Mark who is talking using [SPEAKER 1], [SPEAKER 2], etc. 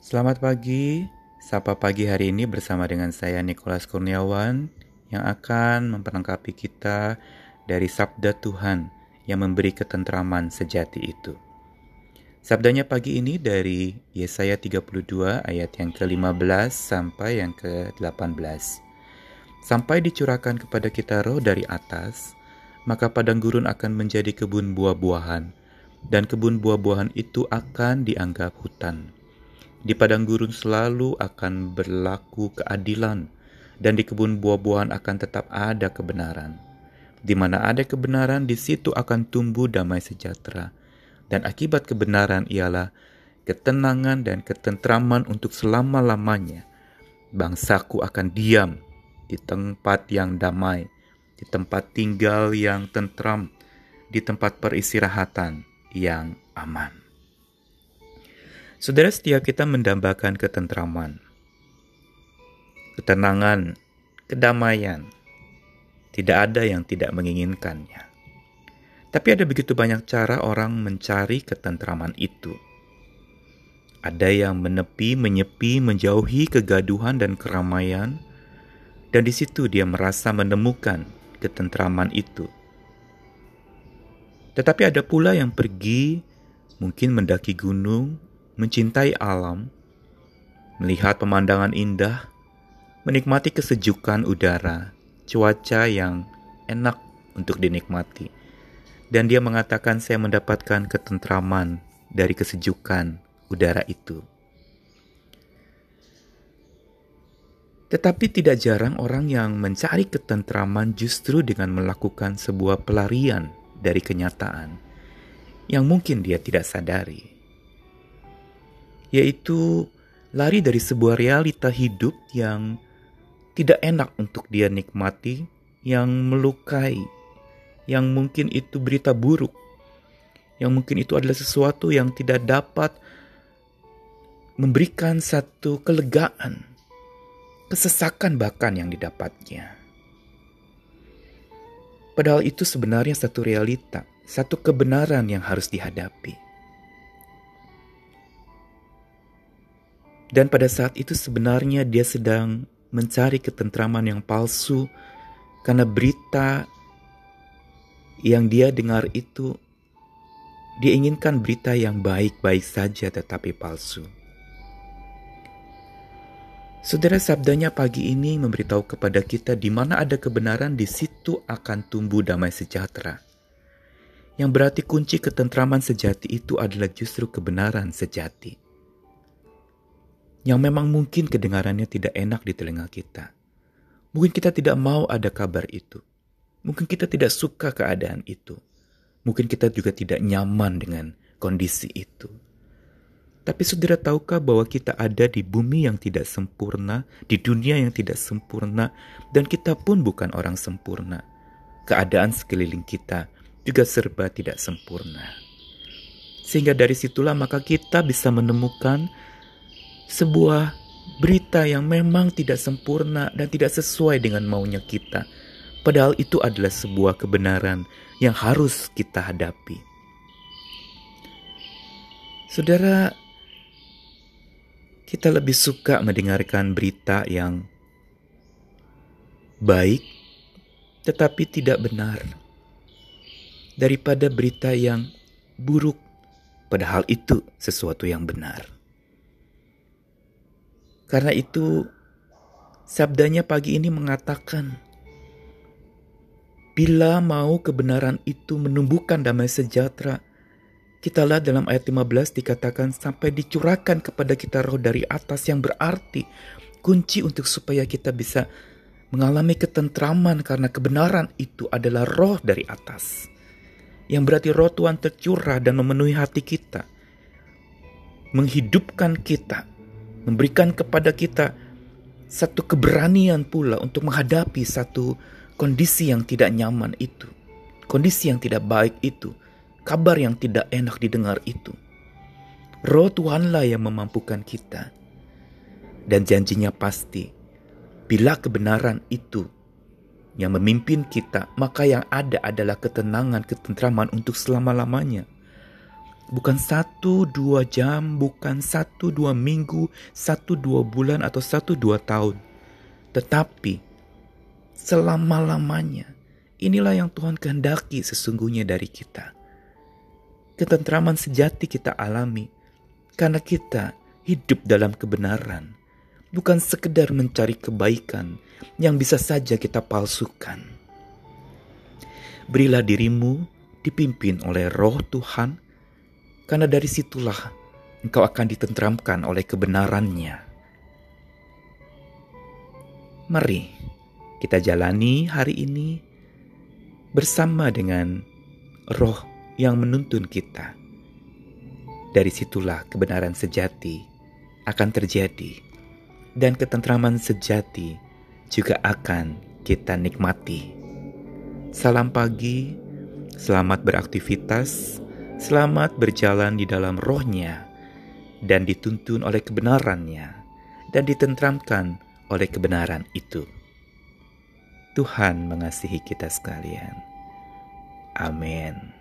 [SPEAKER 1] Selamat pagi, Sapa Pagi hari ini bersama dengan saya Nikolas Kurniawan yang akan memperlengkapi kita dari Sabda Tuhan yang memberi ketentraman sejati itu. Sabdanya pagi ini dari Yesaya 32 ayat yang ke-15 sampai yang ke-18. Sampai dicurahkan kepada kita roh dari atas, maka padang gurun akan menjadi kebun buah-buahan, dan kebun buah-buahan itu akan dianggap hutan. Di padang gurun selalu akan berlaku keadilan, dan di kebun buah-buahan akan tetap ada kebenaran. Di mana ada kebenaran, di situ akan tumbuh damai sejahtera dan akibat kebenaran ialah ketenangan dan ketentraman untuk selama-lamanya. Bangsaku akan diam di tempat yang damai, di tempat tinggal yang tentram, di tempat peristirahatan yang aman. Saudara setiap kita mendambakan ketentraman, ketenangan, kedamaian. Tidak ada yang tidak menginginkannya. Tapi ada begitu banyak cara orang mencari ketentraman itu. Ada yang menepi, menyepi, menjauhi kegaduhan dan keramaian, dan di situ dia merasa menemukan ketentraman itu. Tetapi ada pula yang pergi, mungkin mendaki gunung, mencintai alam, melihat pemandangan indah, menikmati kesejukan udara, cuaca yang enak untuk dinikmati dan dia mengatakan saya mendapatkan ketentraman dari kesejukan udara itu. Tetapi tidak jarang orang yang mencari ketentraman justru dengan melakukan sebuah pelarian dari kenyataan yang mungkin dia tidak sadari, yaitu lari dari sebuah realita hidup yang tidak enak untuk dia nikmati, yang melukai, yang mungkin itu berita buruk, yang mungkin itu adalah sesuatu yang tidak dapat memberikan satu kelegaan, kesesakan bahkan yang didapatnya. Padahal itu sebenarnya satu realita, satu kebenaran yang harus dihadapi. Dan pada saat itu sebenarnya dia sedang mencari ketentraman yang palsu karena berita yang dia dengar itu dia inginkan berita yang baik-baik saja tetapi palsu. Saudara sabdanya pagi ini memberitahu kepada kita di mana ada kebenaran di situ akan tumbuh damai sejahtera. Yang berarti kunci ketentraman sejati itu adalah justru kebenaran sejati. Yang memang mungkin kedengarannya tidak enak di telinga kita. Mungkin kita tidak mau ada kabar itu. Mungkin kita tidak suka keadaan itu. Mungkin kita juga tidak nyaman dengan kondisi itu. Tapi saudara tahukah bahwa kita ada di bumi yang tidak sempurna, di dunia yang tidak sempurna, dan kita pun bukan orang sempurna. Keadaan sekeliling kita juga serba tidak sempurna. Sehingga dari situlah maka kita bisa menemukan sebuah berita yang memang tidak sempurna dan tidak sesuai dengan maunya kita Padahal itu adalah sebuah kebenaran yang harus kita hadapi. Saudara, kita lebih suka mendengarkan berita yang baik tetapi tidak benar daripada berita yang buruk, padahal itu sesuatu yang benar. Karena itu, sabdanya pagi ini mengatakan, Bila mau kebenaran itu menumbuhkan damai sejahtera, kita lihat dalam ayat 15 dikatakan sampai dicurahkan kepada kita roh dari atas yang berarti kunci untuk supaya kita bisa mengalami ketentraman karena kebenaran itu adalah roh dari atas. Yang berarti roh Tuhan tercurah dan memenuhi hati kita. Menghidupkan kita, memberikan kepada kita satu keberanian pula untuk menghadapi satu kondisi yang tidak nyaman itu, kondisi yang tidak baik itu, kabar yang tidak enak didengar itu. Roh Tuhanlah yang memampukan kita. Dan janjinya pasti, bila kebenaran itu yang memimpin kita, maka yang ada adalah ketenangan, ketentraman untuk selama-lamanya. Bukan satu dua jam, bukan satu dua minggu, satu dua bulan, atau satu dua tahun. Tetapi selama-lamanya, inilah yang Tuhan kehendaki sesungguhnya dari kita. Ketentraman sejati kita alami karena kita hidup dalam kebenaran, bukan sekedar mencari kebaikan yang bisa saja kita palsukan. Berilah dirimu dipimpin oleh roh Tuhan, karena dari situlah engkau akan ditentramkan oleh kebenarannya. Mari kita jalani hari ini bersama dengan roh yang menuntun kita. Dari situlah kebenaran sejati akan terjadi dan ketentraman sejati juga akan kita nikmati. Salam pagi, selamat beraktivitas, selamat berjalan di dalam rohnya, dan dituntun oleh kebenarannya, dan ditentramkan oleh kebenaran itu. Tuhan mengasihi kita sekalian. Amin.